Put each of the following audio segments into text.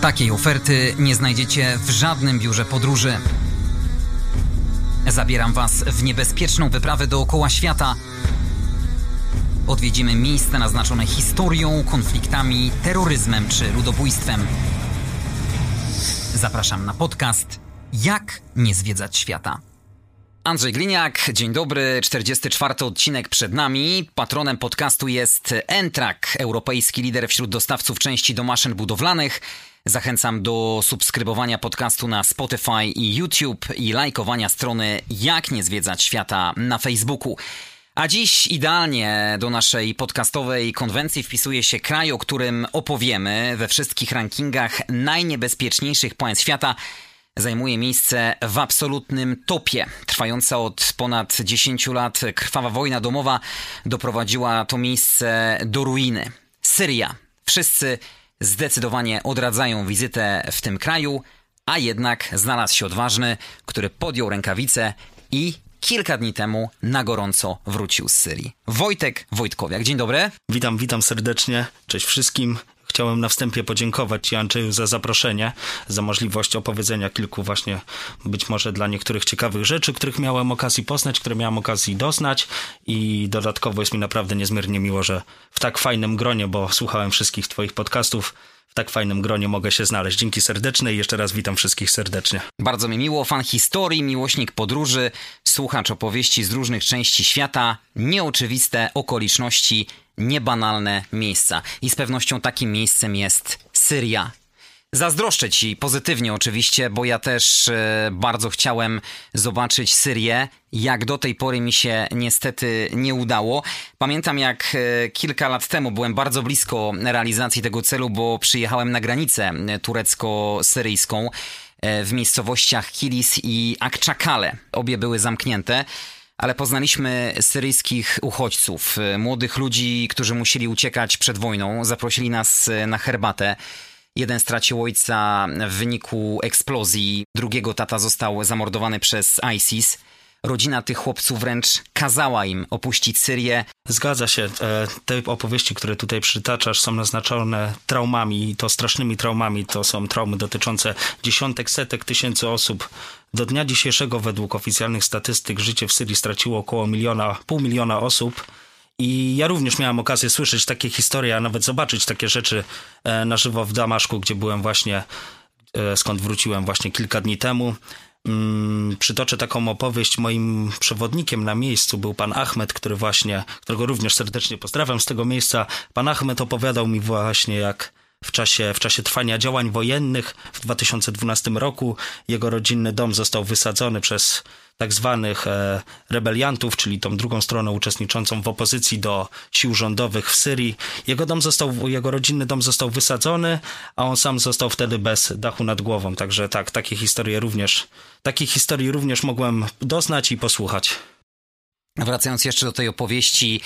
Takiej oferty nie znajdziecie w żadnym biurze podróży. Zabieram Was w niebezpieczną wyprawę dookoła świata. Odwiedzimy miejsca naznaczone historią, konfliktami, terroryzmem czy ludobójstwem. Zapraszam na podcast Jak nie zwiedzać świata. Andrzej Gliniak, dzień dobry, 44 odcinek przed nami. Patronem podcastu jest Entrak, europejski lider wśród dostawców części do maszyn budowlanych. Zachęcam do subskrybowania podcastu na Spotify i YouTube i lajkowania strony Jak nie zwiedzać świata na Facebooku. A dziś idealnie do naszej podcastowej konwencji wpisuje się kraj, o którym opowiemy we wszystkich rankingach najniebezpieczniejszych państw świata. Zajmuje miejsce w absolutnym topie. Trwająca od ponad 10 lat krwawa wojna domowa doprowadziła to miejsce do ruiny. Syria. Wszyscy zdecydowanie odradzają wizytę w tym kraju, a jednak znalazł się odważny, który podjął rękawice i kilka dni temu na gorąco wrócił z Syrii. Wojtek Wojtkowiak, dzień dobry. Witam, witam serdecznie. Cześć wszystkim. Chciałem na wstępie podziękować Ci, Andrzeju, za zaproszenie, za możliwość opowiedzenia kilku właśnie być może dla niektórych ciekawych rzeczy, których miałem okazji poznać, które miałem okazji doznać. I dodatkowo jest mi naprawdę niezmiernie miło, że w tak fajnym gronie, bo słuchałem wszystkich Twoich podcastów, tak fajnym gronie mogę się znaleźć. Dzięki serdeczne i jeszcze raz witam wszystkich serdecznie. Bardzo mi miło, fan historii, miłośnik podróży, słuchacz opowieści z różnych części świata, nieoczywiste okoliczności, niebanalne miejsca. I z pewnością takim miejscem jest Syria. Zazdroszczę ci pozytywnie oczywiście, bo ja też e, bardzo chciałem zobaczyć Syrię. Jak do tej pory mi się niestety nie udało. Pamiętam jak e, kilka lat temu byłem bardzo blisko realizacji tego celu, bo przyjechałem na granicę turecko-syryjską e, w miejscowościach Kilis i Akczakale. Obie były zamknięte ale poznaliśmy syryjskich uchodźców, młodych ludzi, którzy musieli uciekać przed wojną. Zaprosili nas na herbatę. Jeden stracił ojca w wyniku eksplozji, drugiego tata został zamordowany przez ISIS. Rodzina tych chłopców wręcz kazała im opuścić Syrię. Zgadza się. E, te opowieści, które tutaj przytaczasz, są naznaczone traumami, i to strasznymi traumami. To są traumy dotyczące dziesiątek, setek tysięcy osób. Do dnia dzisiejszego, według oficjalnych statystyk, życie w Syrii straciło około miliona, pół miliona osób. I ja również miałem okazję słyszeć takie historie, a nawet zobaczyć takie rzeczy e, na żywo w Damaszku, gdzie byłem właśnie, e, skąd wróciłem właśnie kilka dni temu. Mm, przytoczę taką opowieść. Moim przewodnikiem na miejscu był pan Ahmed, który właśnie, którego również serdecznie pozdrawiam z tego miejsca. Pan Ahmed opowiadał mi właśnie, jak w czasie, w czasie trwania działań wojennych w 2012 roku jego rodzinny dom został wysadzony przez tak zwanych e, rebeliantów, czyli tą drugą stronę uczestniczącą w opozycji do sił rządowych w Syrii. Jego dom został, jego rodzinny dom został wysadzony, a on sam został wtedy bez dachu nad głową. Także tak, takie historie również, takich historii również mogłem doznać i posłuchać. Wracając jeszcze do tej opowieści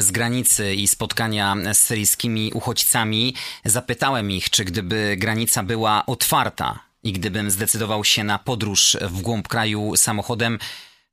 z granicy i spotkania z syryjskimi uchodźcami, zapytałem ich, czy gdyby granica była otwarta i gdybym zdecydował się na podróż w głąb kraju samochodem,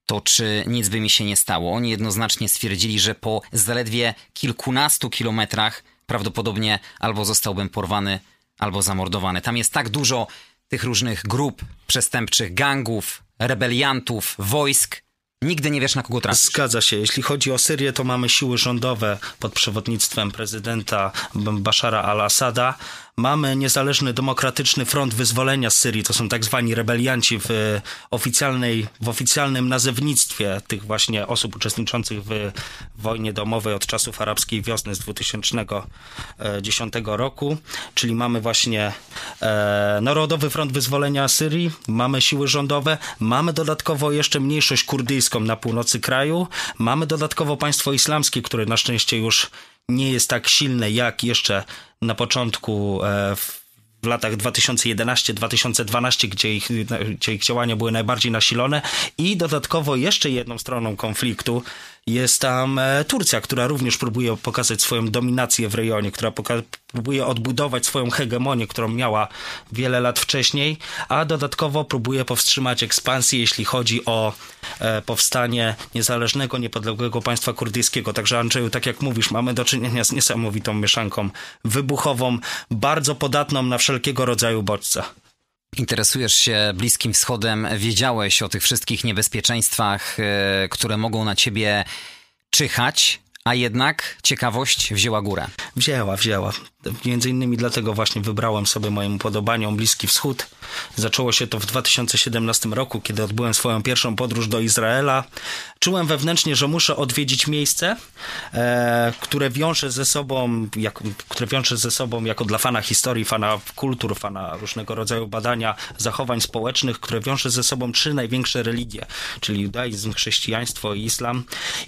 to czy nic by mi się nie stało? Oni jednoznacznie stwierdzili, że po zaledwie kilkunastu kilometrach prawdopodobnie albo zostałbym porwany, albo zamordowany. Tam jest tak dużo tych różnych grup przestępczych, gangów, rebeliantów, wojsk, Nigdy nie wiesz, na kogo trafisz. Zgadza się. Jeśli chodzi o Syrię, to mamy siły rządowe pod przewodnictwem prezydenta Bashara al-Assada, Mamy niezależny demokratyczny front wyzwolenia z Syrii, to są tak zwani rebelianci w oficjalnej, w oficjalnym nazewnictwie tych właśnie osób uczestniczących w wojnie domowej od czasów arabskiej wiosny z 2010 roku, czyli mamy właśnie e, Narodowy Front Wyzwolenia Syrii, mamy siły rządowe, mamy dodatkowo jeszcze mniejszość kurdyjską na północy kraju, mamy dodatkowo państwo islamskie, które na szczęście już nie jest tak silne jak jeszcze na początku e, w w latach 2011-2012, gdzie ich, gdzie ich działania były najbardziej nasilone. I dodatkowo jeszcze jedną stroną konfliktu, Jest tam e, Turcja, która również próbuje pokazać swoją dominację w rejonie, która próbuje odbudować swoją hegemonię, którą miała wiele lat wcześniej, a dodatkowo próbuje powstrzymać ekspansję, jeśli chodzi o e, powstanie niezależnego, niepodległego państwa kurdyjskiego. Także Andrzeju, tak jak mówisz, mamy do czynienia z niesamowitą mieszanką wybuchową, bardzo podatną na wszelkiego rodzaju bodźce. Interesujesz się Bliskim Wschodem, wiedziałeś o tych wszystkich niebezpieczeństwach, e, które mogą na ciebie czyhać, a jednak ciekawość wzięła górę. Wzięła, wzięła. Między innymi dlatego właśnie wybrałem sobie mojemu podobaniom Bliski Wschód. Zaczęło się to w 2017 roku, kiedy odbyłem swoją pierwszą podróż do Izraela. Czułem wewnętrznie, że muszę odwiedzić miejsce, e, które wiąże ze sobą, jak, które wiąże ze sobą jako dla fana historii, fana kultur, fana różnego rodzaju badania zachowań społecznych, które wiąże ze sobą trzy największe religie, czyli judaizm, chrześcijaństwo i islam.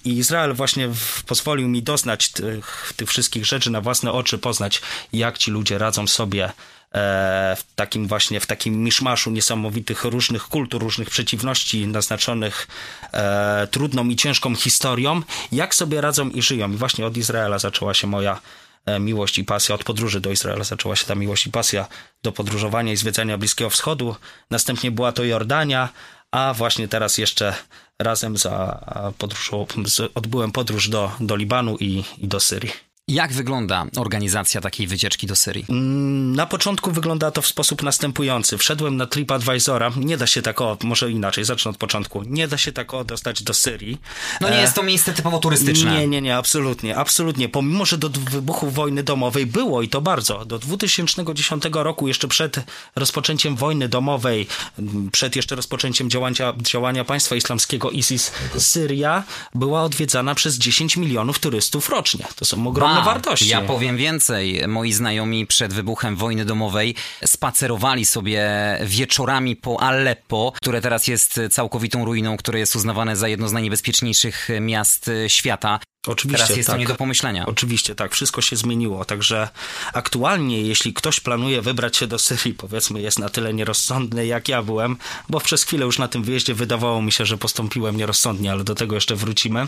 I Izrael właśnie w, pozwolił mi doznać tych, tych wszystkich rzeczy na własne oczy, poznać jak ci ludzie radzą sobie e, w takim właśnie, w takim miszmaszu niesamowitych różnych kultur, różnych przeciwności naznaczonych e, trudną i ciężką historią, jak sobie radzą i żyją. I właśnie od Izraela zaczęła się moja e, miłość i pasja, od podróży do Izraela zaczęła się ta miłość i pasja do podróżowania i zwiedzania Bliskiego Wschodu. Następnie była to Jordania, a właśnie teraz jeszcze razem za podróżą, odbyłem podróż do, do Libanu i, i do Syrii. Jak wygląda organizacja takiej wycieczki do Syrii? Mm, na początku wygląda to w sposób następujący. Wszedłem na TripAdvisora. Nie da się tak o, może inaczej, zacznę od początku. Nie da się tak o dostać do Syrii. No nie e... jest to miejsce typowo turystyczne. Nie, nie, nie, absolutnie, absolutnie. Pomimo, że do wybuchu wojny domowej było i to bardzo. Do 2010 roku, jeszcze przed rozpoczęciem wojny domowej, przed jeszcze rozpoczęciem działania, działania państwa islamskiego ISIS, Syria była odwiedzana przez 10 milionów turystów rocznie. To są ogromne Ja powiem więcej. Moi znajomi przed wybuchem wojny domowej spacerowali sobie wieczorami po Aleppo, które teraz jest całkowitą ruiną, które jest uznawane za jedno z najniebezpieczniejszych miast świata. Oczywiście, Teraz jest tak. to nie do pomyślenia. Oczywiście, tak. Wszystko się zmieniło. Także aktualnie, jeśli ktoś planuje wybrać się do Syrii, powiedzmy, jest na tyle nierozsądny, jak ja byłem, bo przez chwilę już na tym wyjeździe wydawało mi się, że postąpiłem nierozsądnie, ale do tego jeszcze wrócimy.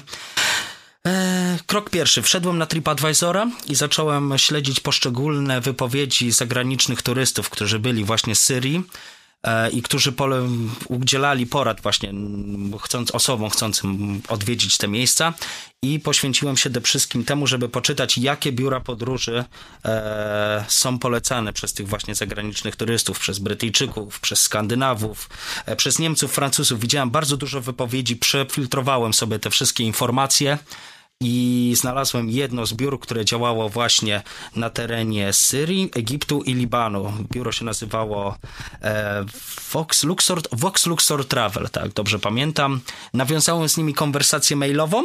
E, krok pierwszy. Wszedłem na TripAdvisora i zacząłem śledzić poszczególne wypowiedzi zagranicznych turystów, którzy byli właśnie z Syrii e, i którzy udzielali porad właśnie chcąc, osobom chcącym odwiedzić te miejsca i poświęciłem się przede wszystkim temu, żeby poczytać, jakie biura podróży e, są polecane przez tych właśnie zagranicznych turystów, przez Brytyjczyków, przez Skandynawów, e, przez Niemców, Francuzów. Widziałem bardzo dużo wypowiedzi, przefiltrowałem sobie te wszystkie informacje i znalazłem jedno z biur, które działało właśnie na terenie Syrii, Egiptu i Libanu. Biuro się nazywało e, Vox, Luxor, Vox Luxor Travel, tak dobrze pamiętam. Nawiązałem z nimi konwersację mailową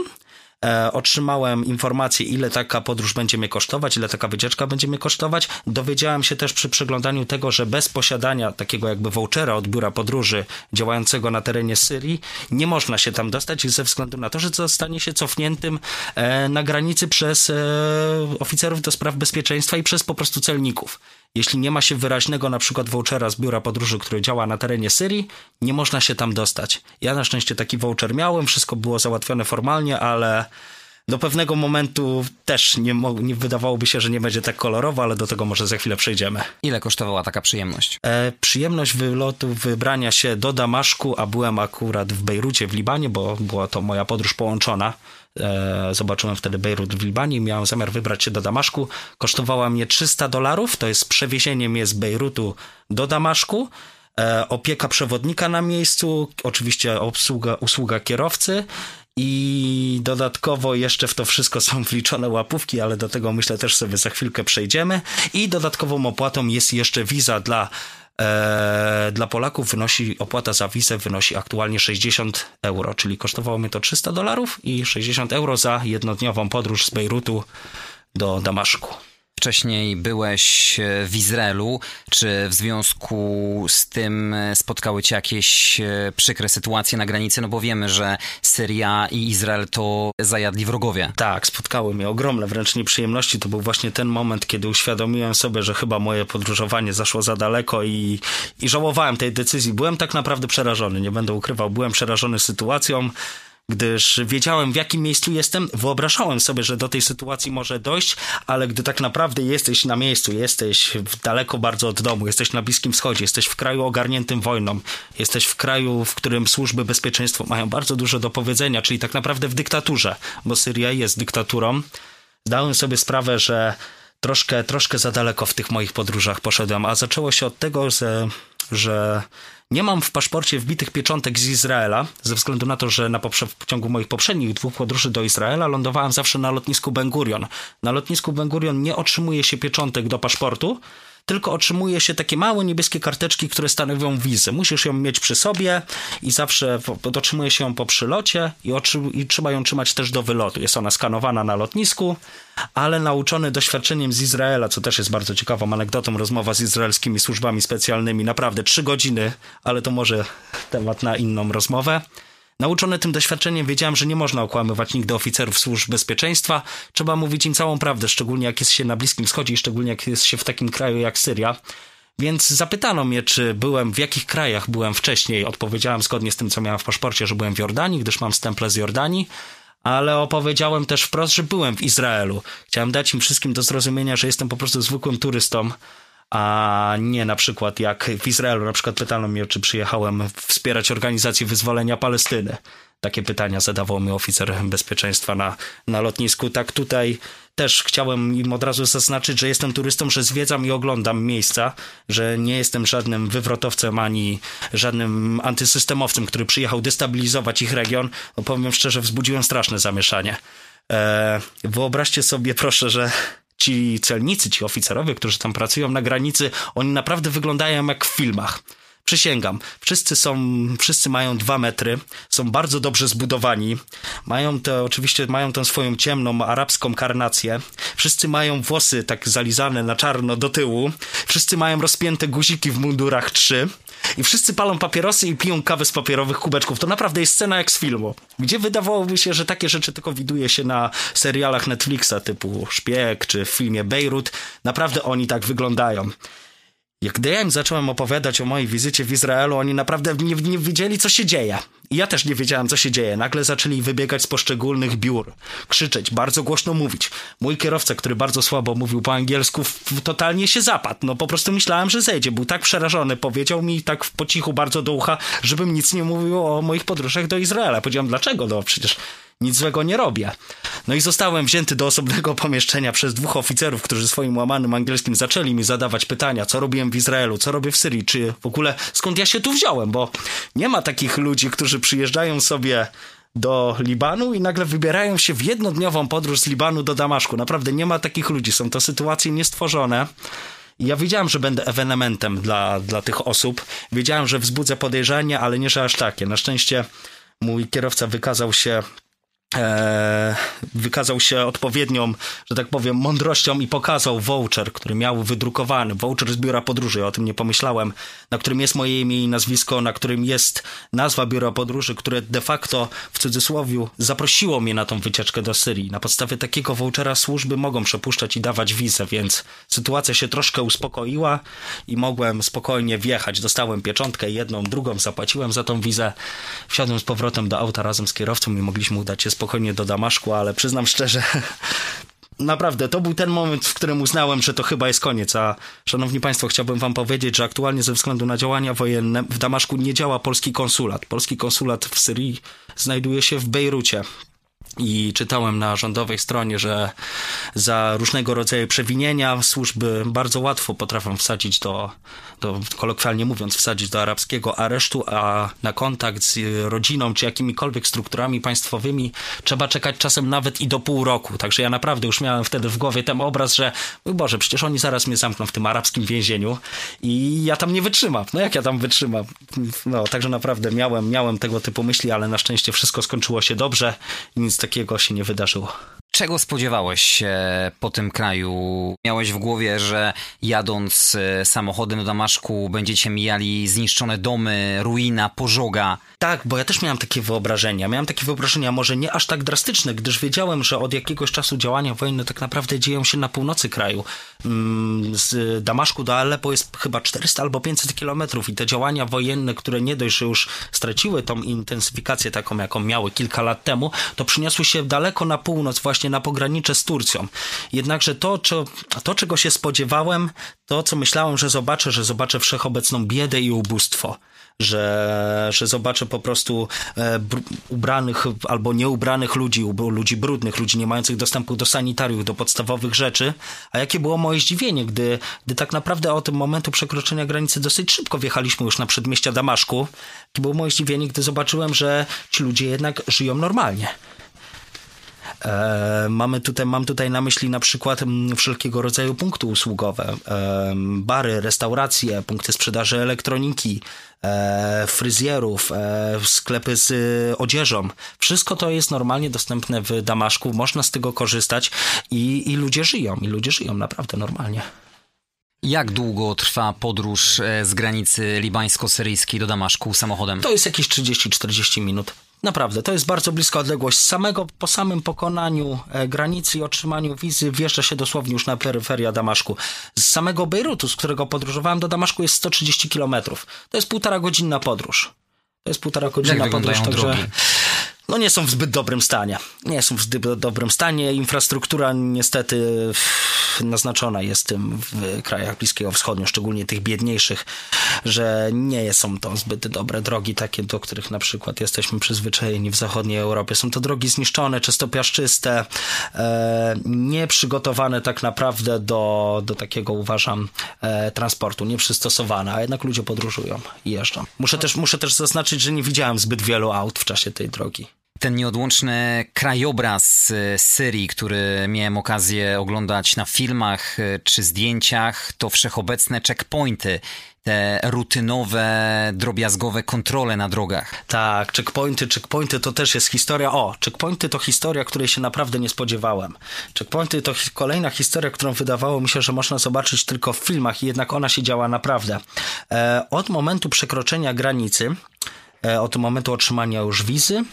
otrzymałem informację, ile taka podróż będzie mnie kosztować, ile taka wycieczka będzie mnie kosztować. Dowiedziałem się też przy przeglądaniu tego, że bez posiadania takiego jakby vouchera od biura podróży działającego na terenie Syrii, nie można się tam dostać ze względu na to, że zostanie się cofniętym e, na granicy przez e, oficerów do spraw bezpieczeństwa i przez po prostu celników. Jeśli nie ma się wyraźnego na przykład vouchera z biura podróży, który działa na terenie Syrii, nie można się tam dostać. Ja na szczęście taki voucher miałem, wszystko było załatwione formalnie, ale do pewnego momentu też nie, nie wydawałoby się, że nie będzie tak kolorowo, ale do tego może za chwilę przejdziemy. Ile kosztowała taka przyjemność? E, przyjemność wylotu, wybrania się do Damaszku, a byłem akurat w Bejrucie w Libanie, bo była to moja podróż połączona. E, zobaczyłem wtedy Bejrut w Libanie miałem zamiar wybrać się do Damaszku. Kosztowała mnie 300 dolarów, to jest przewiezienie mnie z Bejrutu do Damaszku. E, opieka przewodnika na miejscu, oczywiście obsługa, usługa kierowcy i dodatkowo jeszcze w to wszystko są wliczone łapówki, ale do tego myślę też sobie za chwilkę przejdziemy. I dodatkową opłatą jest jeszcze wiza dla dla Polaków wynosi, opłata za wizę wynosi aktualnie 60 euro, czyli kosztowało mnie to 300 dolarów i 60 euro za jednodniową podróż z Bejrutu do Damaszku wcześniej byłeś e, w Izraelu. Czy w związku z tym e, spotkały cię jakieś e, przykre sytuacje na granicy? No bo wiemy, że Syria i Izrael to zajadli wrogowie. Tak, spotkały mnie ogromne wręcz nieprzyjemności. To był właśnie ten moment, kiedy uświadomiłem sobie, że chyba moje podróżowanie zaszło za daleko i, i żałowałem tej decyzji. Byłem tak naprawdę przerażony, nie będę ukrywał. Byłem przerażony sytuacją gdyż wiedziałem w jakim miejscu jestem, wyobrażałem sobie, że do tej sytuacji może dojść, ale gdy tak naprawdę jesteś na miejscu, jesteś daleko bardzo od domu, jesteś na Bliskim Wschodzie, jesteś w kraju ogarniętym wojną, jesteś w kraju, w którym służby bezpieczeństwa mają bardzo dużo do powiedzenia, czyli tak naprawdę w dyktaturze, bo Syria jest dyktaturą, zdałem sobie sprawę, że troszkę, troszkę za daleko w tych moich podróżach poszedłem, a zaczęło się od tego, że, że nie mam w paszporcie wbitych pieczątek z Izraela, ze względu na to, że na poprze- w ciągu moich poprzednich dwóch podróży do Izraela lądowałem zawsze na lotnisku Ben Gurion. Na lotnisku Ben Gurion nie otrzymuje się pieczątek do paszportu, tylko otrzymuje się takie małe niebieskie karteczki, które stanowią wizę. Musisz ją mieć przy sobie i zawsze otrzymuje się ją po przylocie i, i trzeba ją trzymać też do wylotu. Jest ona skanowana na lotnisku, ale nauczony doświadczeniem z Izraela, co też jest bardzo ciekawą anegdotą, rozmowa z izraelskimi służbami specjalnymi, naprawdę trzy godziny, ale to może temat na inną rozmowę. Nauczony tym doświadczeniem wiedziałem, że nie można okłamywać nigdy oficerów służb bezpieczeństwa. Trzeba mówić im całą prawdę, szczególnie jak jest się na Bliskim Wschodzie i szczególnie jak jest się w takim kraju jak Syria. Więc zapytano mnie, czy byłem, w jakich krajach byłem wcześniej. Odpowiedziałem zgodnie z tym, co miałem w paszporcie, że byłem w Jordanii, gdyż mam stemple z Jordanii ale opowiedziałem też wprost, że byłem w Izraelu. Chciałem dać im wszystkim do zrozumienia, że jestem po prostu zwykłym turystą, a nie na przykład jak w Izraelu. Na przykład pytano mnie, czy przyjechałem wspierać organizację wyzwolenia Palestyny. Takie pytania zadawał mi oficer bezpieczeństwa na, na lotnisku. Tak tutaj też chciałem im od razu zaznaczyć, że jestem turystą, że zwiedzam i oglądam miejsca, że nie jestem żadnym wywrotowcem ani żadnym antysystemowcem, który przyjechał destabilizować ich region. Bo powiem szczerze, wzbudziłem straszne zamieszanie. Eee, wyobraźcie sobie proszę, że ci celnicy, ci oficerowie, którzy tam pracują na granicy, oni naprawdę wyglądają jak w filmach. Przysięgam, wszyscy są, wszyscy mają dwa metry, są bardzo dobrze zbudowani, mają te, oczywiście mają tę swoją ciemną arabską karnację, wszyscy mają włosy tak zalizane na czarno do tyłu, wszyscy mają rozpięte guziki w mundurach trzy i wszyscy palą papierosy i piją kawę z papierowych kubeczków. To naprawdę jest scena jak z filmu, gdzie wydawałoby się, że takie rzeczy tylko widuje się na serialach Netflixa typu Szpieg czy w filmie Bejrut. Naprawdę oni tak wyglądają. Jak gdy ja im zacząłem opowiadać o mojej wizycie w Izraelu, oni naprawdę nie, nie wiedzieli, co się dzieje. I ja też nie wiedziałem, co się dzieje. Nagle zaczęli wybiegać z poszczególnych biur, krzyczeć, bardzo głośno mówić. Mój kierowca, który bardzo słabo mówił po angielsku, totalnie się zapadł. No po prostu myślałem, że zejdzie. Był tak przerażony. Powiedział mi tak po cichu bardzo do ucha, żebym nic nie mówił o moich podróżach do Izraela. Powiedziałem, dlaczego? No przecież nic złego nie robię. No i zostałem wzięty do osobnego pomieszczenia przez dwóch oficerów, którzy swoim łamanym angielskim zaczęli mi zadawać pytania, co robiłem w Izraelu, co robię w Syrii, czy w ogóle skąd ja się tu wziąłem, bo nie ma takich ludzi, którzy przyjeżdżają sobie do Libanu i nagle wybierają się w jednodniową podróż z Libanu do Damaszku. Naprawdę nie ma takich ludzi, są to sytuacje niestworzone. I ja wiedziałem, że będę ewenementem dla, dla tych osób. Wiedziałem, że wzbudzę podejrzenia, ale nie, że aż takie. Na szczęście mój kierowca wykazał się wykazał się odpowiednią, że tak powiem, mądrością i pokazał voucher, który miał wydrukowany, voucher z biura podróży, ja o tym nie pomyślałem, na którym jest moje imię i nazwisko, na którym jest nazwa biura podróży, które de facto w cudzysłowie zaprosiło mnie na tą wycieczkę do Syrii. Na podstawie takiego vouchera służby mogą przepuszczać i dawać wizę, więc sytuacja się troszkę uspokoiła i mogłem spokojnie wjechać. Dostałem pieczątkę jedną, drugą, zapłaciłem za tą wizę, wsiadłem z powrotem do auta razem z kierowcą i mogliśmy udać się spokojnie do Damaszku, ale przyznam szczerze, naprawdę, to był ten moment, w którym uznałem, że to chyba jest koniec. A szanowni państwo, chciałbym wam powiedzieć, że aktualnie ze względu na działania wojenne w Damaszku nie działa polski konsulat. Polski konsulat w Syrii znajduje się w Bejrucie i czytałem na rządowej stronie, że za różnego rodzaju przewinienia służby bardzo łatwo potrafią wsadzić do, do, kolokwialnie mówiąc, wsadzić do arabskiego aresztu, a na kontakt z rodziną czy jakimikolwiek strukturami państwowymi trzeba czekać czasem nawet i do pół roku. Także ja naprawdę już miałem wtedy w głowie ten obraz, że Boże, przecież oni zaraz mnie zamkną w tym arabskim więzieniu i ja tam nie wytrzymam. No jak ja tam wytrzymam? No, także naprawdę miałem, miałem tego typu myśli, ale na szczęście wszystko skończyło się dobrze. Nic takiego się nie wydarzyło. Czego spodziewałeś się po tym kraju? Miałeś w głowie, że jadąc e, samochodem do Damaszku będziecie mijali zniszczone domy, ruina, pożoga? Tak, bo ja też miałem takie wyobrażenia. Miałem takie wyobrażenia, może nie aż tak drastyczne, gdyż wiedziałem, że od jakiegoś czasu działania wojenne tak naprawdę dzieją się na północy kraju. Mm, z Damaszku do Aleppo jest chyba 400 albo 500 kilometrów i te działania wojenne, które nie dość, że już straciły tą intensyfikację taką, jaką miały kilka lat temu, to przyniosły się daleko na północ, właśnie na pogranicze z Turcją. Jednakże to, co, to czego się spodziewałem, to co myślałem, że zobaczę, że zobaczę wszechobecną biedę i ubóstwo że, że zobaczę po prostu e, ubranych albo nieubranych ludzi, ludzi brudnych, ludzi nie mających dostępu do sanitariów, do podstawowych rzeczy. A jakie było moje zdziwienie, gdy, gdy tak naprawdę od momentu przekroczenia granicy dosyć szybko wjechaliśmy już na przedmieścia Damaszku. To było moje zdziwienie, gdy zobaczyłem, że ci ludzie jednak żyją normalnie. E, mamy tutaj, mam tutaj na myśli na przykład mm, wszelkiego rodzaju punkty usługowe, e, bary, restauracje, punkty sprzedaży elektroniki, e, fryzjerów, sklepy z odzieżą. Wszystko to jest normalnie dostępne w Damaszku, można z tego korzystać i, i ludzie żyją, i ludzie żyją naprawdę normalnie. Jak długo trwa podróż z granicy libańsko-syryjskiej do Damaszku samochodem? To jest jakieś 30-40 minut. Naprawdę, to jest bardzo bliska odległość. Samego, po samym pokonaniu e, granicy i otrzymaniu wizy wjeżdża się dosłownie już na peryferia Damaszku. Z samego Bejrutu, z którego podróżowałem do Damaszku jest 130 kilometrów. To jest półtora godzinna podróż. To jest półtora godzinna podróż, także... Drogi? No nie są w zbyt dobrym stanie. Nie są w zbyt dobrym stanie. Infrastruktura niestety naznaczona jest tym w krajach Bliskiego Wschodu, szczególnie tych biedniejszych, że nie są to zbyt dobre drogi, takie do których na przykład jesteśmy przyzwyczajeni w zachodniej Europie. Są to drogi zniszczone, często piaszczyste, e, nieprzygotowane tak naprawdę do, do takiego, uważam, e, transportu, nieprzystosowane, a jednak ludzie podróżują i jeżdżą. Muszę też, muszę też zaznaczyć, że nie widziałem zbyt wielu aut w czasie tej drogi ten nieodłączny krajobraz y, Syrii, który miałem okazję oglądać na filmach y, czy zdjęciach, to wszechobecne checkpointy te rutynowe, drobiazgowe kontrole na drogach. Tak, checkpointy, checkpointy to też jest historia. O, checkpointy to historia, której się naprawdę nie spodziewałem. Checkpointy to kolejna historia, którą wydawało mi się, że można zobaczyć tylko w filmach i jednak ona się działa naprawdę. E, od momentu przekroczenia granicy, e, od momentu otrzymania już wizy,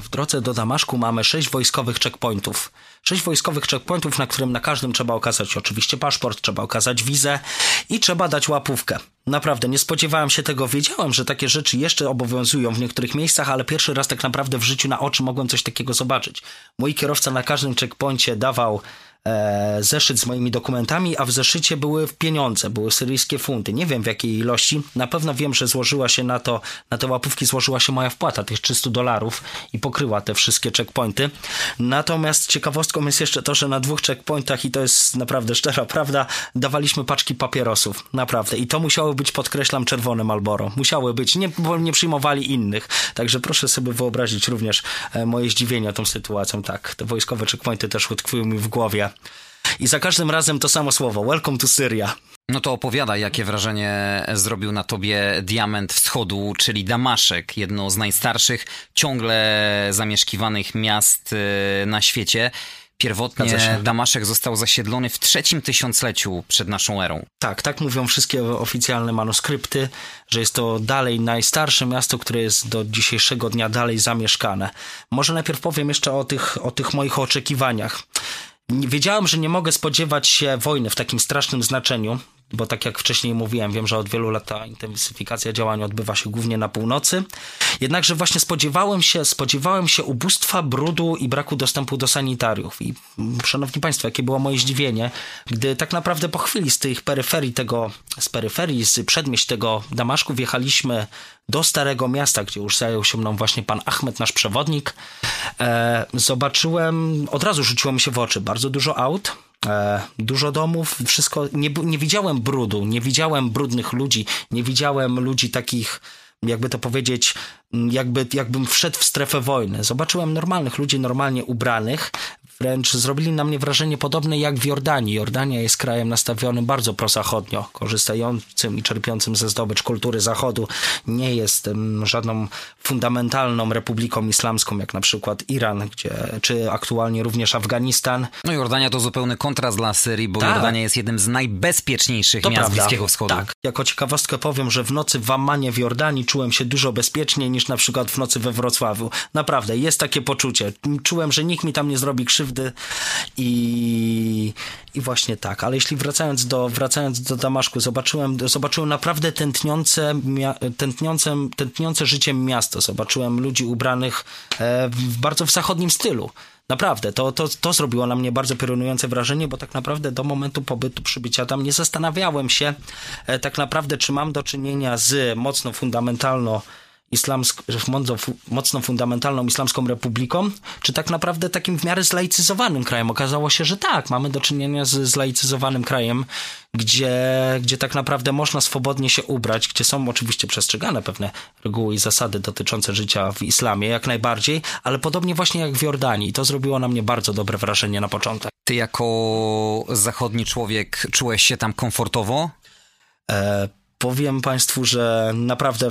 w drodze do Damaszku mamy sześć wojskowych checkpointów. Sześć wojskowych checkpointów, na którym na każdym trzeba okazać oczywiście paszport, trzeba okazać wizę i trzeba dać łapówkę. Naprawdę, nie spodziewałem się tego. Wiedziałem, że takie rzeczy jeszcze obowiązują w niektórych miejscach, ale pierwszy raz tak naprawdę w życiu na oczy mogłem coś takiego zobaczyć. Mój kierowca na każdym checkpoincie dawał e, zeszyt z moimi dokumentami, a w zeszycie były pieniądze, były syryjskie funty. Nie wiem w jakiej ilości. Na pewno wiem, że złożyła się na to, na te łapówki złożyła się moja wpłata tych 300 dolarów i pokryła te wszystkie checkpointy. Natomiast ciekawostką jest jeszcze to, że na dwóch checkpointach, i to jest naprawdę szczera prawda, dawaliśmy paczki papierosów. Naprawdę. I to musiało być, podkreślam, czerwone Malboro. Musiały być, nie, bo nie przyjmowali innych. Także proszę sobie wyobrazić również e, moje zdziwienie tą sytuacją. Tak, te wojskowe checkpointy też utkwiły mi w głowie. I za każdym razem to samo słowo. Welcome to Syria. No to opowiada, jakie wrażenie zrobił na tobie Diament Wschodu, czyli Damaszek, jedno z najstarszych, ciągle zamieszkiwanych miast y, na świecie. Pierwotnie Damaszek został zasiedlony w trzecim tysiącleciu przed naszą erą. Tak, tak mówią wszystkie oficjalne manuskrypty, że jest to dalej najstarsze miasto, które jest do dzisiejszego dnia dalej zamieszkane. Może najpierw powiem jeszcze o tych, o tych moich oczekiwaniach. Wiedziałem, że nie mogę spodziewać się wojny w takim strasznym znaczeniu, bo tak jak wcześniej mówiłem, wiem, że od wielu lat ta intensyfikacja działań odbywa się głównie na północy. Jednakże właśnie spodziewałem się, spodziewałem się ubóstwa, brudu i braku dostępu do sanitariów. I szanowni państwo, jakie było moje zdziwienie, gdy tak naprawdę po chwili z tych peryferii tego, z peryferii, z przedmieść tego Damaszku wjechaliśmy do Starego Miasta, gdzie już zajął się mną właśnie pan Ahmed, nasz przewodnik, e, zobaczyłem, od razu rzuciło mi się w oczy bardzo dużo aut, dużo domów, wszystko, nie, nie widziałem brudu, nie widziałem brudnych ludzi, nie widziałem ludzi takich jakby to powiedzieć, jakby, jakbym wszedł w strefę wojny. Zobaczyłem normalnych ludzi, normalnie ubranych, wręcz zrobili na mnie wrażenie podobne jak w Jordanii. Jordania jest krajem nastawionym bardzo prozachodnio, korzystającym i czerpiącym ze zdobycz kultury Zachodu. Nie jest żadną fundamentalną republiką islamską, jak na przykład Iran, gdzie, czy aktualnie również Afganistan. No Jordania to zupełny kontrast dla Syrii, bo tak. Jordania jest jednym z najbezpieczniejszych to miast prawda. Bliskiego Wschodu. Tak. Jako ciekawostkę powiem, że w nocy w Ammanie w Jordanii czułem się dużo bezpieczniej niż na przykład w nocy we Wrocławiu. Naprawdę, jest takie poczucie. Czułem, że nikt mi tam nie zrobi krzywdy i, i właśnie tak. Ale jeśli wracając do, wracając do Damaszku, zobaczyłem, zobaczyłem naprawdę tętniące, tętniące, tętniące życiem miasto. Zobaczyłem ludzi ubranych e, w, bardzo w zachodnim stylu. Naprawdę, to, to, to zrobiło na mnie bardzo piorunujące wrażenie, bo tak naprawdę do momentu pobytu, przybycia tam nie zastanawiałem się e, tak naprawdę, czy mam do czynienia z mocno fundamentalno islamsk, mocno fundamentalną islamską republiką, czy tak naprawdę takim w miarę zlaicyzowanym krajem? Okazało się, że tak, mamy do czynienia z zlaicyzowanym krajem, gdzie, gdzie tak naprawdę można swobodnie się ubrać, gdzie są oczywiście przestrzegane pewne reguły i zasady dotyczące życia w islamie, jak najbardziej, ale podobnie właśnie jak w Jordanii. To zrobiło na mnie bardzo dobre wrażenie na początek. Ty jako zachodni człowiek czułeś się tam komfortowo? E Powiem Państwu, że naprawdę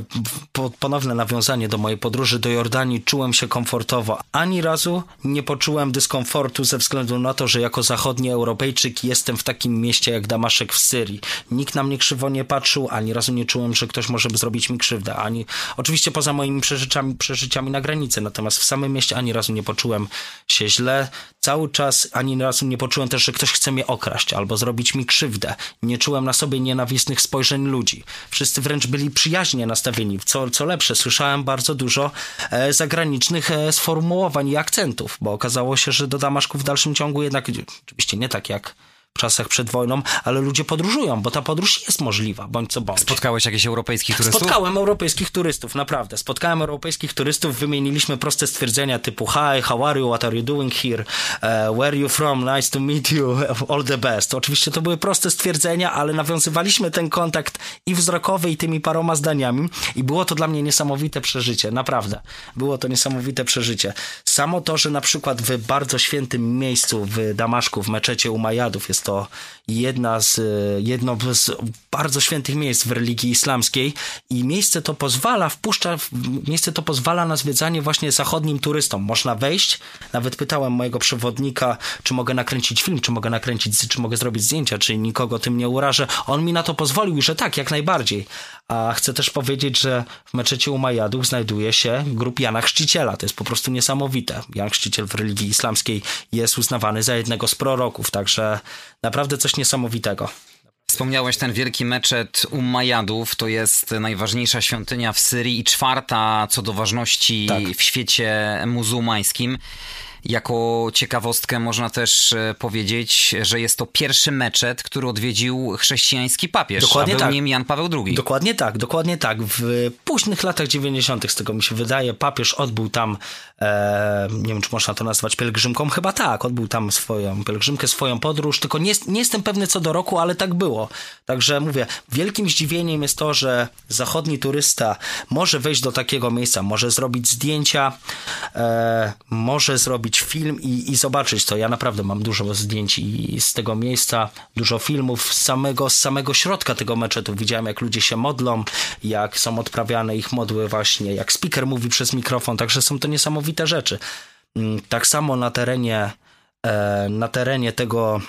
ponowne nawiązanie do mojej podróży do Jordanii czułem się komfortowo. Ani razu nie poczułem dyskomfortu ze względu na to, że jako zachodni Europejczyk jestem w takim mieście jak Damaszek w Syrii. Nikt na mnie krzywo nie patrzył, ani razu nie czułem, że ktoś może zrobić mi krzywdę. Ani, oczywiście poza moimi przeżyciami, przeżyciami na granicy, natomiast w samym mieście ani razu nie poczułem się źle. Cały czas ani razu nie poczułem też, że ktoś chce mnie okraść albo zrobić mi krzywdę. Nie czułem na sobie nienawistnych spojrzeń ludzi. Wszyscy wręcz byli przyjaźnie nastawieni. Co, co lepsze, słyszałem bardzo dużo e, zagranicznych e, sformułowań i akcentów, bo okazało się, że do Damaszku w dalszym ciągu jednak, oczywiście nie tak jak w czasach przed wojną, ale ludzie podróżują, bo ta podróż jest możliwa, bądź co bądź. Spotkałeś jakichś europejskich turystów? Spotkałem europejskich turystów, naprawdę. Spotkałem europejskich turystów, wymieniliśmy proste stwierdzenia typu hi, how are you, what are you doing here, uh, where are you from, nice to meet you, all the best. Oczywiście to były proste stwierdzenia, ale nawiązywaliśmy ten kontakt i wzrokowy, i tymi paroma zdaniami i było to dla mnie niesamowite przeżycie, naprawdę. Było to niesamowite przeżycie. Samo to, że na przykład w bardzo świętym miejscu w Damaszku, w meczecie Umajadów jest to jedna z, jedno z bardzo świętych miejsc w religii islamskiej i miejsce to pozwala, wpuszcza, miejsce to pozwala na zwiedzanie właśnie zachodnim turystom. Można wejść, nawet pytałem mojego przewodnika, czy mogę nakręcić film, czy mogę nakręcić, czy mogę zrobić zdjęcia, czy nikogo tym nie urażę. On mi na to pozwolił, że tak, jak najbardziej. A chcę też powiedzieć, że w meczecie Umajadów znajduje się grup Jana Chrzciciela. To jest po prostu niesamowite. Jan Chrzciciel w religii islamskiej jest uznawany za jednego z proroków, także naprawdę coś niesamowitego. Wspomniałeś ten wielki meczet Umayyadów, to jest najważniejsza świątynia w Syrii i czwarta co do ważności tak. w świecie muzułmańskim. Jako ciekawostkę można też e, powiedzieć, że jest to pierwszy meczet, który odwiedził chrześcijański papież, dokładnie a był tak. nim Jan Paweł II. Dokładnie tak, dokładnie tak. W późnych latach 90., z tego mi się wydaje, papież odbył tam, e, nie wiem czy można to nazwać pielgrzymką, chyba tak, odbył tam swoją pielgrzymkę, swoją podróż, tylko nie, nie jestem pewny co do roku, ale tak było. Także mówię, wielkim zdziwieniem jest to, że zachodni turysta może wejść do takiego miejsca, może zrobić zdjęcia, e, może zrobić zrobić film i, i zobaczyć to. Ja naprawdę mam dużo zdjęć i z tego miejsca, dużo filmów z samego, z samego środka tego meczetu. Widziałem, jak ludzie się modlą, jak są odprawiane ich modły właśnie, jak speaker mówi przez mikrofon, także są to niesamowite rzeczy. Mm, tak samo na terenie, e, na terenie tego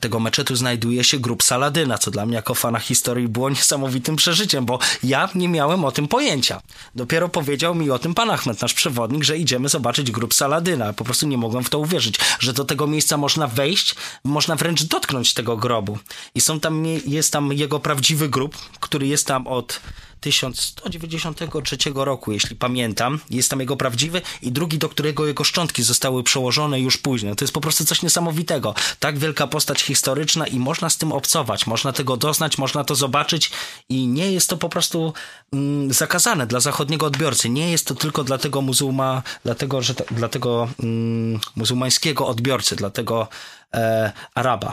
tego meczetu znajduje się grup Saladyna, co dla mnie jako fana historii było niesamowitym przeżyciem, bo ja nie miałem o tym pojęcia. Dopiero powiedział mi o tym pan Ahmed, nasz przewodnik, że idziemy zobaczyć grup Saladyna. Po prostu nie mogłem w to uwierzyć, że do tego miejsca można wejść, można wręcz dotknąć tego grobu. I są tam, jest tam jego prawdziwy grób, który jest tam od 1193 roku, jeśli pamiętam. Jest tam jego prawdziwy i drugi, do którego jego szczątki zostały przełożone już później. To jest po prostu coś niesamowitego. Tak wielka postać historyczna i można z tym obcować, można tego doznać, można to zobaczyć i nie jest to po prostu mm, zakazane dla zachodniego odbiorcy. Nie jest to tylko dla tego muzułma, dlatego, że dla tego mm, muzułmańskiego odbiorcy, dla tego e, Araba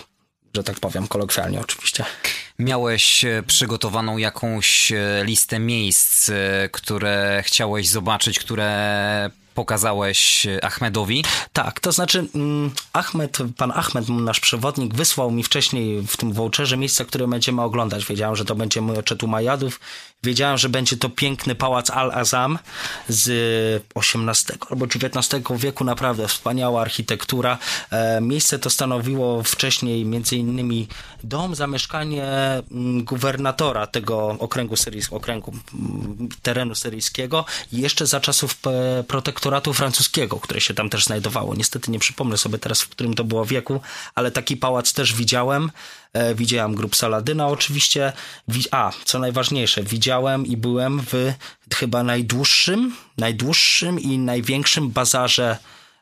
że tak powiem, kolokwialnie oczywiście. Miałeś e, przygotowaną jakąś e, listę miejsc, e, które chciałeś zobaczyć, które pokazałeś Ahmedowi. Tak, to znaczy mm, Ahmed, pan Ahmed, nasz przewodnik, wysłał mi wcześniej w tym voucherze miejsca, które będziemy oglądać. Wiedziałem, że to będzie Moczetu Majadów. Wiedziałem, że będzie to piękny pałac Al-Azam z XVIII albo XIX wieku, naprawdę wspaniała architektura. E, miejsce to stanowiło wcześniej innymi dom, zamieszkanie mm, gubernatora tego okręgu okręgu mm, terenu syryjskiego jeszcze za czasów e, protektoratu francuskiego, które się tam też znajdowało. Niestety nie przypomnę sobie teraz, w którym to było wieku, ale taki pałac też widziałem. E, widziałem grup Saladyna oczywiście. A, co najważniejsze, widziałem i byłem w chyba najdłuższym, najdłuższym i największym bazarze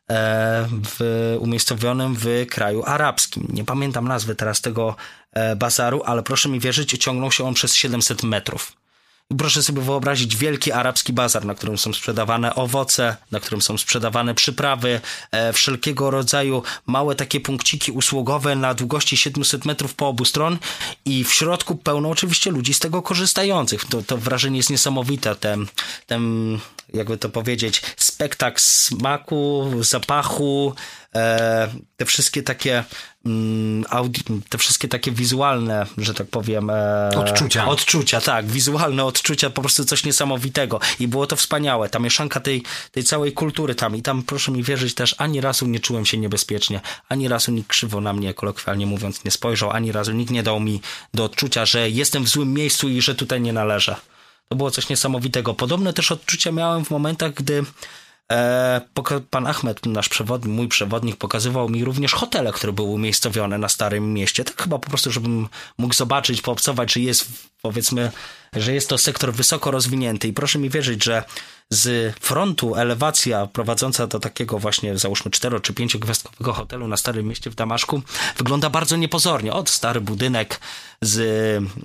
e, w, umiejscowionym w kraju arabskim. Nie pamiętam nazwy teraz tego e, bazaru, ale proszę mi wierzyć, ciągnął się on przez 700 metrów. Proszę sobie wyobrazić wielki arabski bazar, na którym są sprzedawane owoce, na którym są sprzedawane przyprawy, e, wszelkiego rodzaju małe takie punkciki usługowe na długości 700 metrów po obu stron i w środku pełno oczywiście ludzi z tego korzystających. To, to wrażenie jest niesamowite. Ten, ten, jakby to powiedzieć, spektakl smaku, zapachu, e, te wszystkie takie mm, te wszystkie takie wizualne, że tak powiem e, odczucia. Odczucia, tak, wizualne odczucia, po prostu coś niesamowitego. I było to wspaniałe, ta mieszanka tej, tej całej kultury tam. I tam proszę mi wierzyć też ani razu nie czułem się niebezpiecznie, ani razu nikt krzywo na mnie, kolokwialnie mówiąc, nie spojrzał, ani razu nikt nie dał mi do odczucia, że jestem w złym miejscu i że tutaj nie należę. To było coś niesamowitego. Podobne też odczucia miałem w momentach, gdy E, pan Ahmed, nasz przewodnik, mój przewodnik, pokazywał mi również hotele, które były umiejscowione na Starym Mieście. Tak chyba po prostu, żebym mógł zobaczyć, poobcować, czy jest, powiedzmy, że jest to sektor wysoko rozwinięty. I proszę mi wierzyć, że z frontu elewacja prowadząca do takiego właśnie, załóżmy, cztero czy pięciogwiazdkowego hotelu na Starym Mieście w Damaszku wygląda bardzo niepozornie. Od stary budynek z,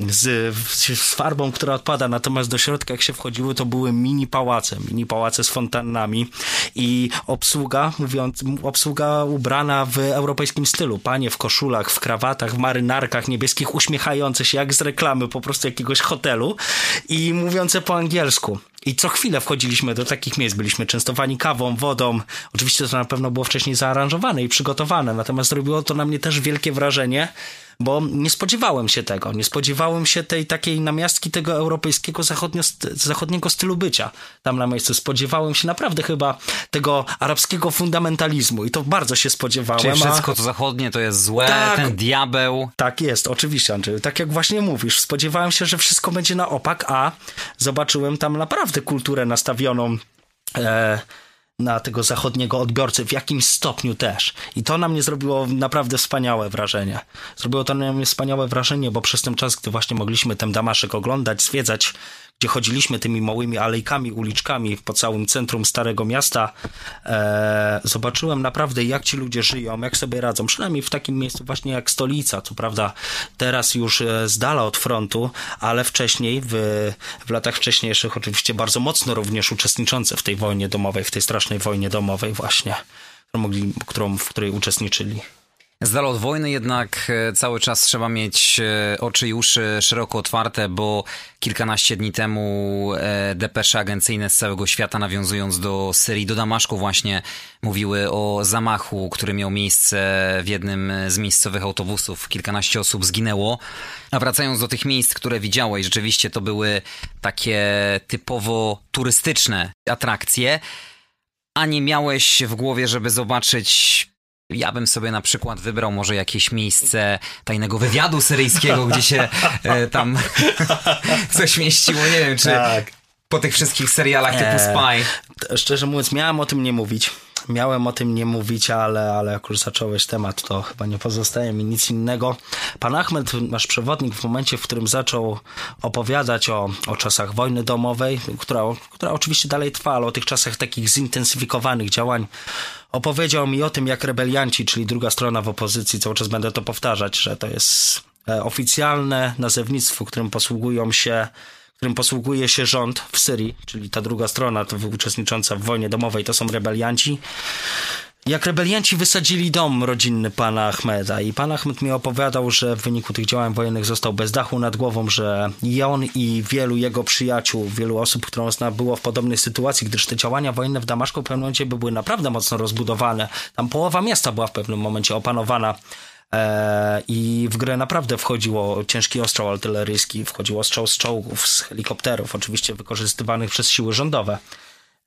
z, z farbą, która odpada, natomiast do środka jak się wchodziły, to były mini pałace, mini pałace z fontannami i obsługa, mówiąc, obsługa ubrana w europejskim stylu. Panie w koszulach, w krawatach, w marynarkach niebieskich, uśmiechające się jak z reklamy po prostu jakiegoś hotelu i mówiące po angielsku. I co chwilę wchodziliśmy do takich miejsc, byliśmy częstowani kawą, wodą. Oczywiście to na pewno było wcześniej zaaranżowane i przygotowane, natomiast robiło to na mnie też wielkie wrażenie, bo nie spodziewałem się tego. Nie spodziewałem się tej takiej namiastki tego europejskiego zachodniego stylu bycia tam na miejscu. Spodziewałem się naprawdę chyba tego arabskiego fundamentalizmu i to bardzo się spodziewałem. Czyli wszystko to zachodnie to jest złe, tak, ten diabeł. Tak jest, oczywiście Andrzej. Tak jak właśnie mówisz, spodziewałem się, że wszystko będzie na opak, a zobaczyłem tam naprawdę kulturę nastawioną e, na tego zachodniego odbiorcę w jakimś stopniu też. I to na mnie zrobiło naprawdę wspaniałe wrażenie. Zrobiło to na mnie wspaniałe wrażenie, bo przez ten czas, gdy właśnie mogliśmy ten Damaszek oglądać, zwiedzać, gdzie chodziliśmy tymi małymi alejkami, uliczkami po całym centrum Starego Miasta, e, zobaczyłem naprawdę, jak ci ludzie żyją, jak sobie radzą. Przynajmniej w takim miejscu właśnie jak stolica, co prawda teraz już e, z dala od frontu, ale wcześniej, w, w latach wcześniejszych oczywiście bardzo mocno również uczestniczące w tej wojnie domowej, w tej strasznej wojnie domowej właśnie, którą, mogli, którą, w której uczestniczyli. Z dala od wojny jednak e, cały czas trzeba mieć e, oczy i uszy szeroko otwarte, bo kilkanaście dni temu e, depesze agencyjne z całego świata, nawiązując do Syrii, do Damaszku właśnie, mówiły o zamachu, który miał miejsce w jednym z miejscowych autobusów. Kilkanaście osób zginęło. A wracając do tych miejsc, które widziałeś, rzeczywiście to były takie typowo turystyczne atrakcje. A nie miałeś w głowie, żeby zobaczyć ja bym sobie na przykład wybrał może jakieś miejsce tajnego wywiadu syryjskiego, gdzie się e, tam coś mieściło. Nie wiem, czy tak. po tych wszystkich serialach typu e, Spy. Szczerze mówiąc, miałem o tym nie mówić. Miałem o tym nie mówić, ale, ale jak już zacząłeś temat, to chyba nie pozostaje mi nic innego. Pan Ahmed, nasz przewodnik, w momencie, w którym zaczął opowiadać o, o czasach wojny domowej, która, która oczywiście dalej trwa, ale o tych czasach takich zintensyfikowanych działań opowiedział mi o tym, jak rebelianci, czyli druga strona w opozycji, cały czas będę to powtarzać, że to jest e, oficjalne nazewnictwo, którym posługują się którym posługuje się rząd w Syrii, czyli ta druga strona to uczestnicząca w wojnie domowej, to są rebelianci. jak rebelianci wysadzili dom rodzinny pana Ahmeda i pan Ahmed mi opowiadał, że w wyniku tych działań wojennych został bez dachu nad głową, że i on i wielu jego przyjaciół, wielu osób, którą zna, było w podobnej sytuacji, gdyż te działania wojenne w Damaszku w pewnym momencie były naprawdę mocno rozbudowane. Tam połowa miasta była w pewnym momencie opanowana i w grę naprawdę wchodziło ciężki ostrzał artyleryjski, wchodził ostrzał z czołgów, z helikopterów, oczywiście wykorzystywanych przez siły rządowe.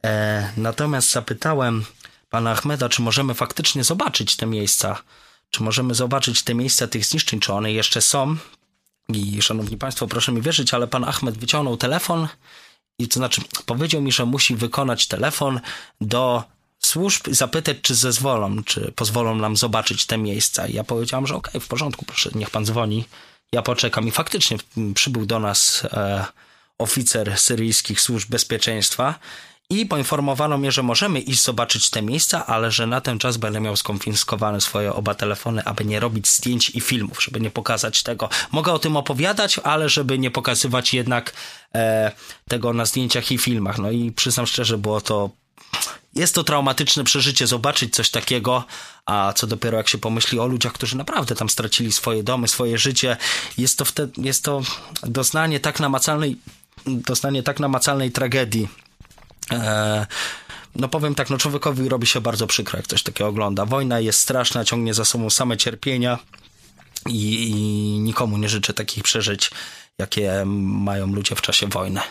E, natomiast zapytałem pana Ahmeda, czy możemy faktycznie zobaczyć te miejsca, czy możemy zobaczyć te miejsca tych zniszczeń, czy one jeszcze są. I szanowni państwo, proszę mi wierzyć, ale pan Ahmed wyciągnął telefon i to znaczy powiedział mi, że musi wykonać telefon do służb zapytać, czy zezwolą, czy pozwolą nam zobaczyć te miejsca. I ja powiedziałam, że okej, okay, w porządku, proszę, niech pan dzwoni. Ja poczekam i faktycznie przybył do nas e, oficer syryjskich służb bezpieczeństwa i poinformowano mnie, że możemy iść zobaczyć te miejsca, ale że na ten czas będę miał skonfiskowane swoje oba telefony, aby nie robić zdjęć i filmów, żeby nie pokazać tego. Mogę o tym opowiadać, ale żeby nie pokazywać jednak e, tego na zdjęciach i filmach. No i przyznam szczerze, było to jest to traumatyczne przeżycie zobaczyć coś takiego, a co dopiero jak się pomyśli o ludziach, którzy naprawdę tam stracili swoje domy, swoje życie, jest to wtedy, jest to doznanie tak namacalnej, doznanie tak namacalnej tragedii, E, no powiem tak, no człowiekowi robi się bardzo przykro, jak coś takiego ogląda. Wojna jest straszna, ciągnie za sobą same cierpienia i, i nikomu nie życzę takich przeżyć, jakie mają ludzie w czasie wojny.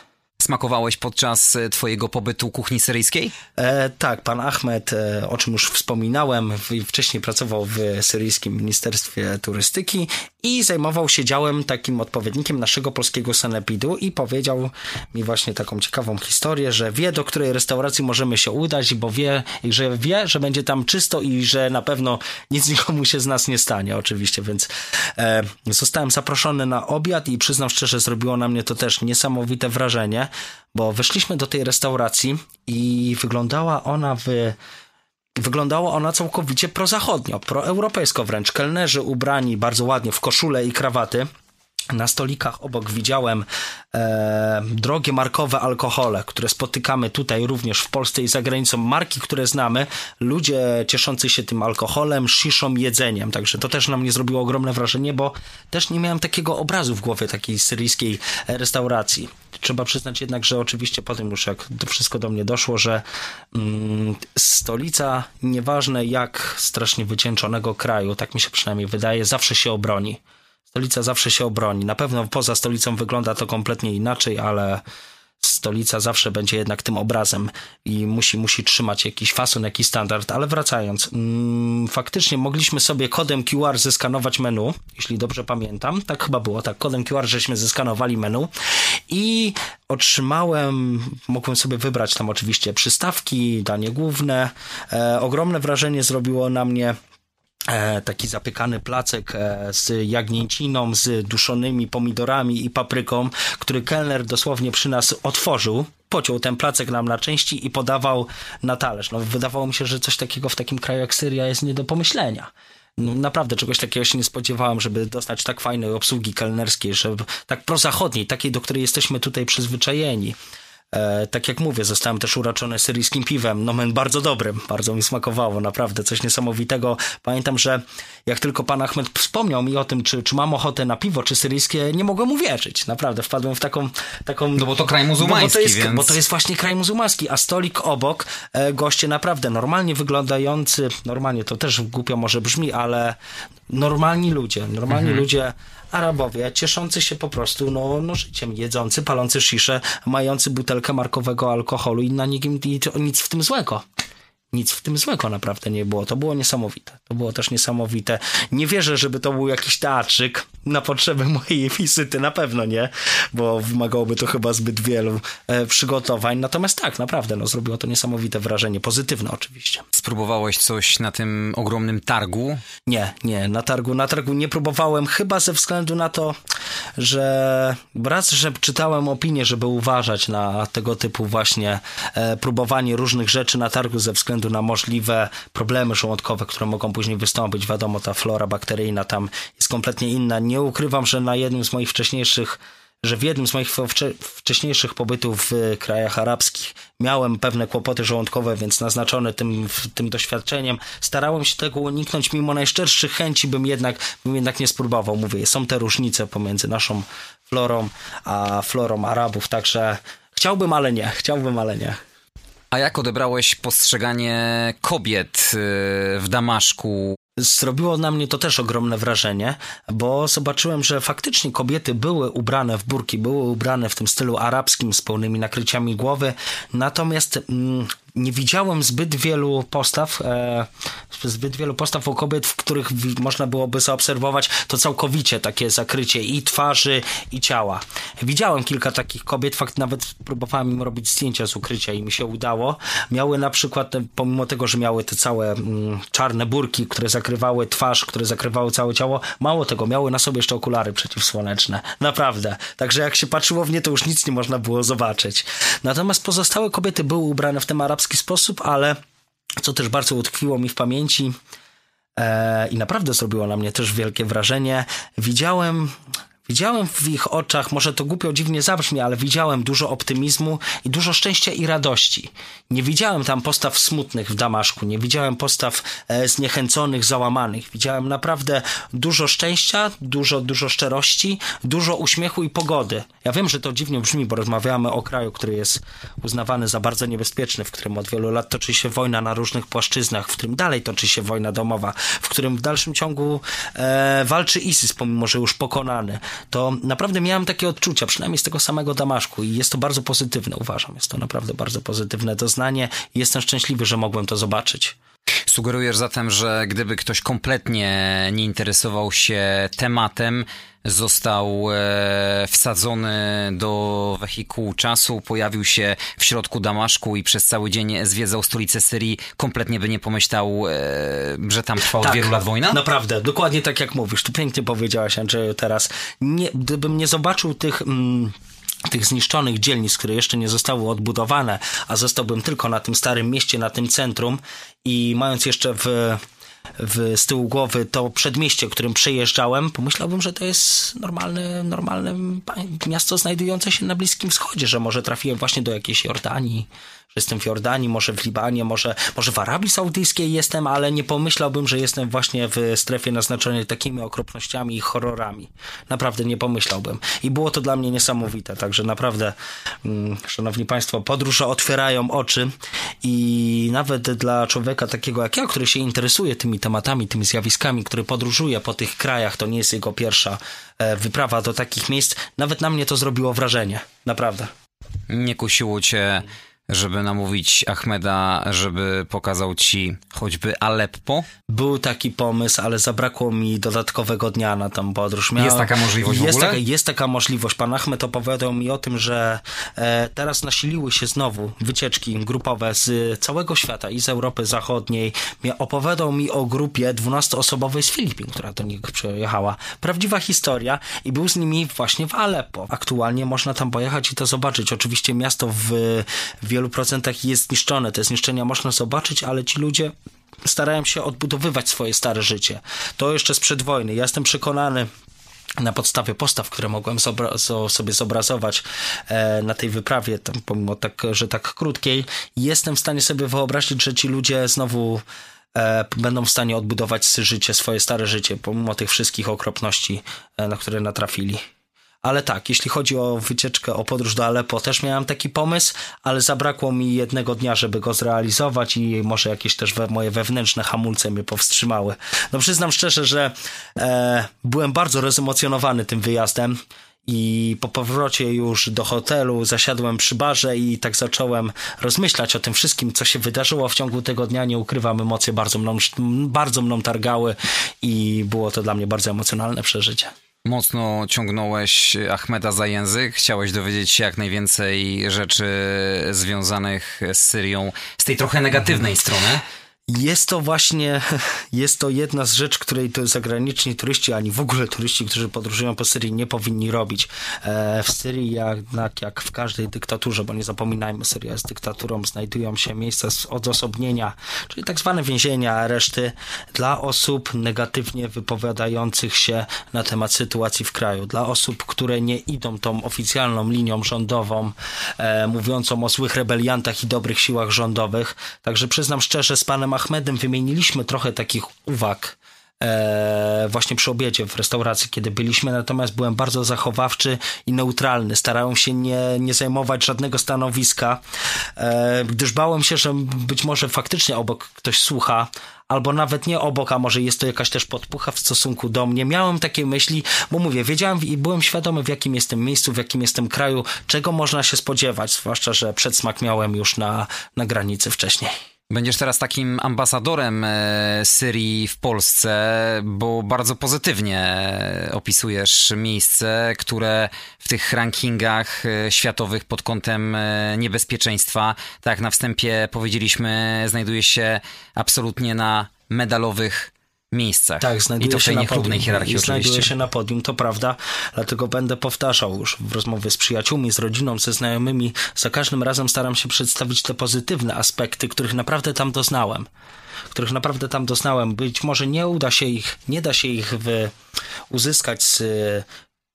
Smakowałeś podczas e, twojego pobytu kuchni syryjskiej? E, tak, pan Ahmed, e, o czym już wspominałem, wcześniej pracował w syryjskim Ministerstwie Turystyki i zajmował się działem takim odpowiednikiem naszego polskiego sanepidu i powiedział mi właśnie taką ciekawą historię, że wie, do której restauracji możemy się udać, bo wie, że wie, że będzie tam czysto i że na pewno nic nikomu się z nas nie stanie, oczywiście, więc e, zostałem zaproszony na obiad i przyznam szczerze, zrobiło na mnie to też niesamowite wrażenie, bo weszliśmy do tej restauracji i wyglądała ona w Wyglądała ona całkowicie prozachodnio, proeuropejsko wręcz. Kelnerzy ubrani bardzo ładnie w koszule i krawaty. Na stolikach obok widziałem e, drogie markowe alkohole, które spotykamy tutaj również w Polsce i za granicą. Marki, które znamy, ludzie cieszący się tym alkoholem, sziszą, jedzeniem. Także to też na mnie zrobiło ogromne wrażenie, bo też nie miałem takiego obrazu w głowie takiej syryjskiej restauracji. Trzeba przyznać jednak, że oczywiście po tym już jak to wszystko do mnie doszło, że mm, stolica, nieważne jak strasznie wycieńczonego kraju, tak mi się przynajmniej wydaje, zawsze się obroni. Stolica zawsze się obroni. Na pewno poza stolicą wygląda to kompletnie inaczej, ale stolica zawsze będzie jednak tym obrazem i musi, musi trzymać jakiś fason, jakiś standard. Ale wracając, mm, faktycznie mogliśmy sobie kodem QR zeskanować menu, jeśli dobrze pamiętam. Tak chyba było, tak, kodem QR żeśmy zeskanowali menu i otrzymałem, mogłem sobie wybrać tam oczywiście przystawki, danie główne. E, ogromne wrażenie zrobiło na mnie taki zapykany placek e, z jagnięciną, z duszonymi pomidorami i papryką, który kelner dosłownie przy nas otworzył, pociął ten placek nam na części i podawał na talerz. No, wydawało mi się, że coś takiego w takim kraju jak Syria jest nie do pomyślenia. No, naprawdę czegoś takiego się nie spodziewałem, żeby dostać tak fajnej obsługi kelnerskiej, żeby tak prozachodniej, takiej, do której jesteśmy tutaj przyzwyczajeni. E, tak jak mówię, zostałem też uraczony syryjskim piwem, nomen bardzo dobrym, bardzo mi smakowało, naprawdę coś niesamowitego. Pamiętam, że jak tylko pan Ahmed wspomniał mi o tym, czy, czy mam ochotę na piwo, czy syryjskie, nie mogłem uwierzyć. Naprawdę, wpadłem w taką... taką no bo to kraj muzułmański, bo to jest, więc... Bo to jest właśnie kraj muzułmański, a stolik obok, e, goście naprawdę normalnie wyglądający, normalnie to też głupio może brzmi, ale normalni ludzie, normalni mhm. ludzie Arabowie cieszący się po prostu no, no życiem, jedzący, palący sziszę, mający butelkę markowego alkoholu i na nikim nic w tym złego nic w tym złego naprawdę nie było. To było niesamowite. To było też niesamowite. Nie wierzę, żeby to był jakiś teatrzyk na potrzeby mojej wizyty. Na pewno nie, bo wymagałoby to chyba zbyt wielu e, przygotowań. Natomiast tak, naprawdę, no, zrobiło to niesamowite wrażenie. Pozytywne oczywiście. Spróbowałeś coś na tym ogromnym targu? Nie, nie. Na targu, na targu nie próbowałem. Chyba ze względu na to, że raz, że czytałem opinię, żeby uważać na tego typu właśnie e, próbowanie różnych rzeczy na targu ze względu względu na możliwe problemy żołądkowe, które mogą później wystąpić. Wiadomo, ta flora bakteryjna tam jest kompletnie inna. Nie ukrywam, że na jednym z moich wcześniejszych że w jednym z moich wcześniejszych pobytów w krajach arabskich miałem pewne kłopoty żołądkowe, więc naznaczony tym, tym doświadczeniem starałem się tego uniknąć, mimo najszczerszych chęci bym jednak, bym jednak nie spróbował. Mówię, są te różnice pomiędzy naszą florą a florą Arabów, także chciałbym, ale nie, chciałbym, ale nie. A jak odebrałeś postrzeganie kobiet y, w Damaszku? Zrobiło na mnie to też ogromne wrażenie, bo zobaczyłem, że faktycznie kobiety były ubrane w burki, były ubrane w tym stylu arabskim z pełnymi nakryciami głowy, natomiast mm, nie widziałem zbyt wielu postaw, e, zbyt wielu postaw u kobiet, w których można byłoby zaobserwować to całkowicie takie zakrycie i twarzy, i ciała. Widziałem kilka takich kobiet, fakt nawet próbowałem im robić zdjęcia z ukrycia i mi się udało. Miały na przykład, pomimo tego, że miały te całe mm, czarne burki, które zakrywały twarz, które zakrywały całe ciało, mało tego, miały na sobie jeszcze okulary przeciwsłoneczne. Naprawdę. Także jak się patrzyło w nie, to już nic nie można było zobaczyć. Natomiast pozostałe kobiety były ubrane w tym arabskim sposób, ale co też bardzo utkwiło mi w pamięci e, i naprawdę zrobiło na mnie też wielkie wrażenie, widziałem Widziałem w ich oczach, może to głupio dziwnie zabrzmi, ale widziałem dużo optymizmu i dużo szczęścia i radości. Nie widziałem tam postaw smutnych w Damaszku, nie widziałem postaw e, zniechęconych, załamanych. Widziałem naprawdę dużo szczęścia, dużo, dużo szczerości, dużo uśmiechu i pogody. Ja wiem, że to dziwnie brzmi, bo rozmawiamy o kraju, który jest uznawany za bardzo niebezpieczny, w którym od wielu lat toczy się wojna na różnych płaszczyznach, w którym dalej toczy się wojna domowa, w którym w dalszym ciągu e, walczy ISIS, pomimo że już pokonany to naprawdę miałem takie odczucia, przynajmniej z tego samego Damaszku i jest to bardzo pozytywne, uważam. Jest to naprawdę bardzo pozytywne doznanie i jestem szczęśliwy, że mogłem to zobaczyć. Sugerujesz zatem, że gdyby ktoś kompletnie nie interesował się tematem, został e, wsadzony do wehikułu czasu, pojawił się w środku Damaszku i przez cały dzień zwiedzał stolicę Syrii, kompletnie by nie pomyślał, e, że tam trwa od tak, wielu lat wojna? Naprawdę, dokładnie tak jak mówisz. Tu pięknie powiedziałaś, Andrzeju, teraz. Nie, gdybym nie zobaczył tych... Mm, tych zniszczonych dzielnic, które jeszcze nie zostały odbudowane, a zostałbym tylko na tym starym mieście, na tym centrum i mając jeszcze w w, z tyłu głowy to przedmieście, którym przejeżdżałem, pomyślałbym, że to jest normalne, normalne miasto znajdujące się na Bliskim Wschodzie, że może trafiłem właśnie do jakiejś Jordanii, że jestem w Jordanii, może w Libanie, może, może w Arabii Saudyjskiej jestem, ale nie pomyślałbym, że jestem właśnie w strefie naznaczonej takimi okropnościami i horrorami. Naprawdę nie pomyślałbym. I było to dla mnie niesamowite, także naprawdę, mm, szanowni państwo, podróże otwierają oczy i nawet dla człowieka takiego jak ja, który się interesuje tymi tematami, tymi zjawiskami, który podróżuje po tych krajach, to nie jest jego pierwsza e, wyprawa do takich miejsc, nawet na mnie to zrobiło wrażenie. Naprawdę. Nie kusiło cię żeby namówić Ahmeda, żeby pokazał ci choćby Aleppo? Był taki pomysł, ale zabrakło mi dodatkowego dnia na tą podróż. Miałem... Jest taka możliwość jest w ogóle? Taka, jest taka możliwość. Pan Ahmed opowiadał mi o tym, że e, teraz nasiliły się znowu wycieczki grupowe z całego świata i z Europy Zachodniej. Opowiadał mi o grupie 12-osobowej z Filipin, która do nich przyjechała. Prawdziwa historia i był z nimi właśnie w Aleppo. Aktualnie można tam pojechać i to zobaczyć. Oczywiście miasto w, w wielu procentach jest zniszczone. Te zniszczenia można zobaczyć, ale ci ludzie starają się odbudowywać swoje stare życie. To jeszcze sprzed wojny. Ja jestem przekonany, na podstawie postaw, które mogłem sobie zobrazować e, na tej wyprawie, pomimo tak, że tak krótkiej, jestem w stanie sobie wyobrazić, że ci ludzie znowu e, będą w stanie odbudować życie, swoje stare życie, pomimo tych wszystkich okropności, e, na które natrafili. Ale tak, jeśli chodzi o wycieczkę, o podróż do Aleppo, też miałem taki pomysł, ale zabrakło mi jednego dnia, żeby go zrealizować i może jakieś też we, moje wewnętrzne hamulce mnie powstrzymały. No przyznam szczerze, że e, byłem bardzo rozemocjonowany tym wyjazdem i po powrocie już do hotelu zasiadłem przy barze i tak zacząłem rozmyślać o tym wszystkim, co się wydarzyło w ciągu tego dnia. Nie ukrywam, emocje bardzo mną, bardzo mną targały i było to dla mnie bardzo emocjonalne przeżycie. Mocno ciągnąłeś Ahmeda za język, chciałeś dowiedzieć się jak najwięcej rzeczy związanych z Syrią z tej trochę negatywnej strony. Jest to właśnie, jest to jedna z rzeczy, której to zagraniczni turyści, ani w ogóle turyści, którzy podróżują po Syrii nie powinni robić. E, w Syrii jednak jak w każdej dyktaturze, bo nie zapominajmy, Syria jest dyktaturą, znajdują się miejsca odosobnienia, czyli tak zwane więzienia, areszty dla osób negatywnie wypowiadających się na temat sytuacji w kraju, dla osób, które nie idą tą oficjalną linią rządową, e, mówiącą o złych rebeliantach i dobrych siłach rządowych. Także przyznam szczerze, z panem Ahmedem wymieniliśmy trochę takich uwag e, właśnie przy obiedzie w restauracji, kiedy byliśmy, natomiast byłem bardzo zachowawczy i neutralny. Starałem się nie, nie zajmować żadnego stanowiska, e, gdyż bałem się, że być może faktycznie obok ktoś słucha, albo nawet nie obok, a może jest to jakaś też podpucha w stosunku do mnie. Miałem takie myśli, bo mówię, wiedziałem i byłem świadomy, w jakim jestem miejscu, w jakim jestem kraju, czego można się spodziewać, zwłaszcza, że przedsmak miałem już na, na granicy wcześniej. Będziesz teraz takim ambasadorem e, Syrii w Polsce, bo bardzo pozytywnie opisujesz miejsce, które w tych rankingach e, światowych pod kątem e, niebezpieczeństwa, tak na wstępie powiedzieliśmy, znajduje się absolutnie na medalowych miejscach. Tak, znajduje I to się na podium. hierarchii I znajduje oczywiście. się na podium, to prawda, dlatego będę powtarzał już w rozmowie z przyjaciółmi, z rodziną, ze znajomymi. Za każdym razem staram się przedstawić te pozytywne aspekty, których naprawdę tam doznałem. Których naprawdę tam doznałem. Być może nie uda się ich, nie da się ich w, uzyskać z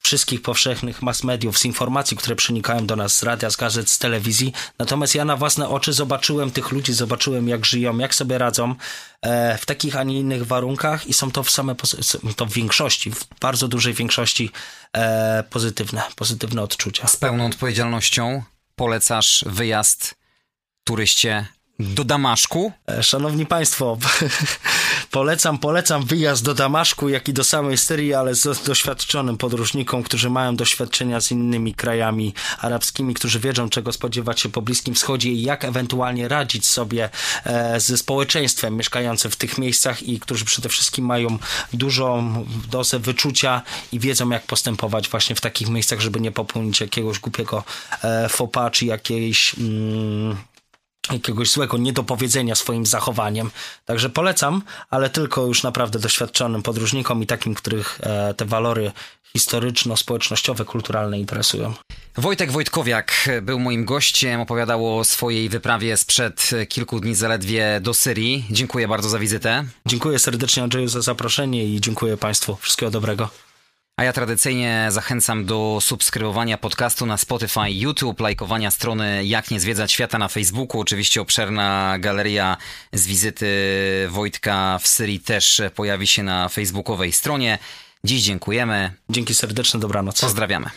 wszystkich powszechnych mass mediów, z informacji, które przenikają do nas z radia, z gazet, z telewizji. Natomiast ja na własne oczy zobaczyłem tych ludzi, zobaczyłem jak żyją, jak sobie radzą e, w takich, a nie innych warunkach i są to w same, to w większości, w bardzo dużej większości e, pozytywne, pozytywne odczucia. Z pełną odpowiedzialnością polecasz wyjazd turyście do Damaszku? E, szanowni Państwo, polecam, polecam wyjazd do Damaszku, jak i do samej Syrii, ale z doświadczonym podróżnikom, którzy mają doświadczenia z innymi krajami arabskimi, którzy wiedzą, czego spodziewać się po Bliskim Wschodzie i jak ewentualnie radzić sobie e, ze społeczeństwem mieszkającym w tych miejscach i którzy przede wszystkim mają dużą dozę wyczucia i wiedzą, jak postępować właśnie w takich miejscach, żeby nie popełnić jakiegoś głupiego e, fopa, czy jakiejś... Mm, jakiegoś złego niedopowiedzenia swoim zachowaniem. Także polecam, ale tylko już naprawdę doświadczonym podróżnikom i takim, których e, te walory historyczno-społecznościowe, kulturalne interesują. Wojtek Wojtkowiak był moim gościem, opowiadał o swojej wyprawie sprzed kilku dni zaledwie do Syrii. Dziękuję bardzo za wizytę. Dziękuję serdecznie Andrzeju za zaproszenie i dziękuję Państwu. Wszystkiego dobrego. A ja tradycyjnie zachęcam do subskrybowania podcastu na Spotify, YouTube, lajkowania strony Jak nie zwiedzać świata na Facebooku. Oczywiście obszerna galeria z wizyty Wojtka w Syrii też pojawi się na facebookowej stronie. Dziś dziękujemy. Dzięki serdeczne, dobranoc. Pozdrawiamy.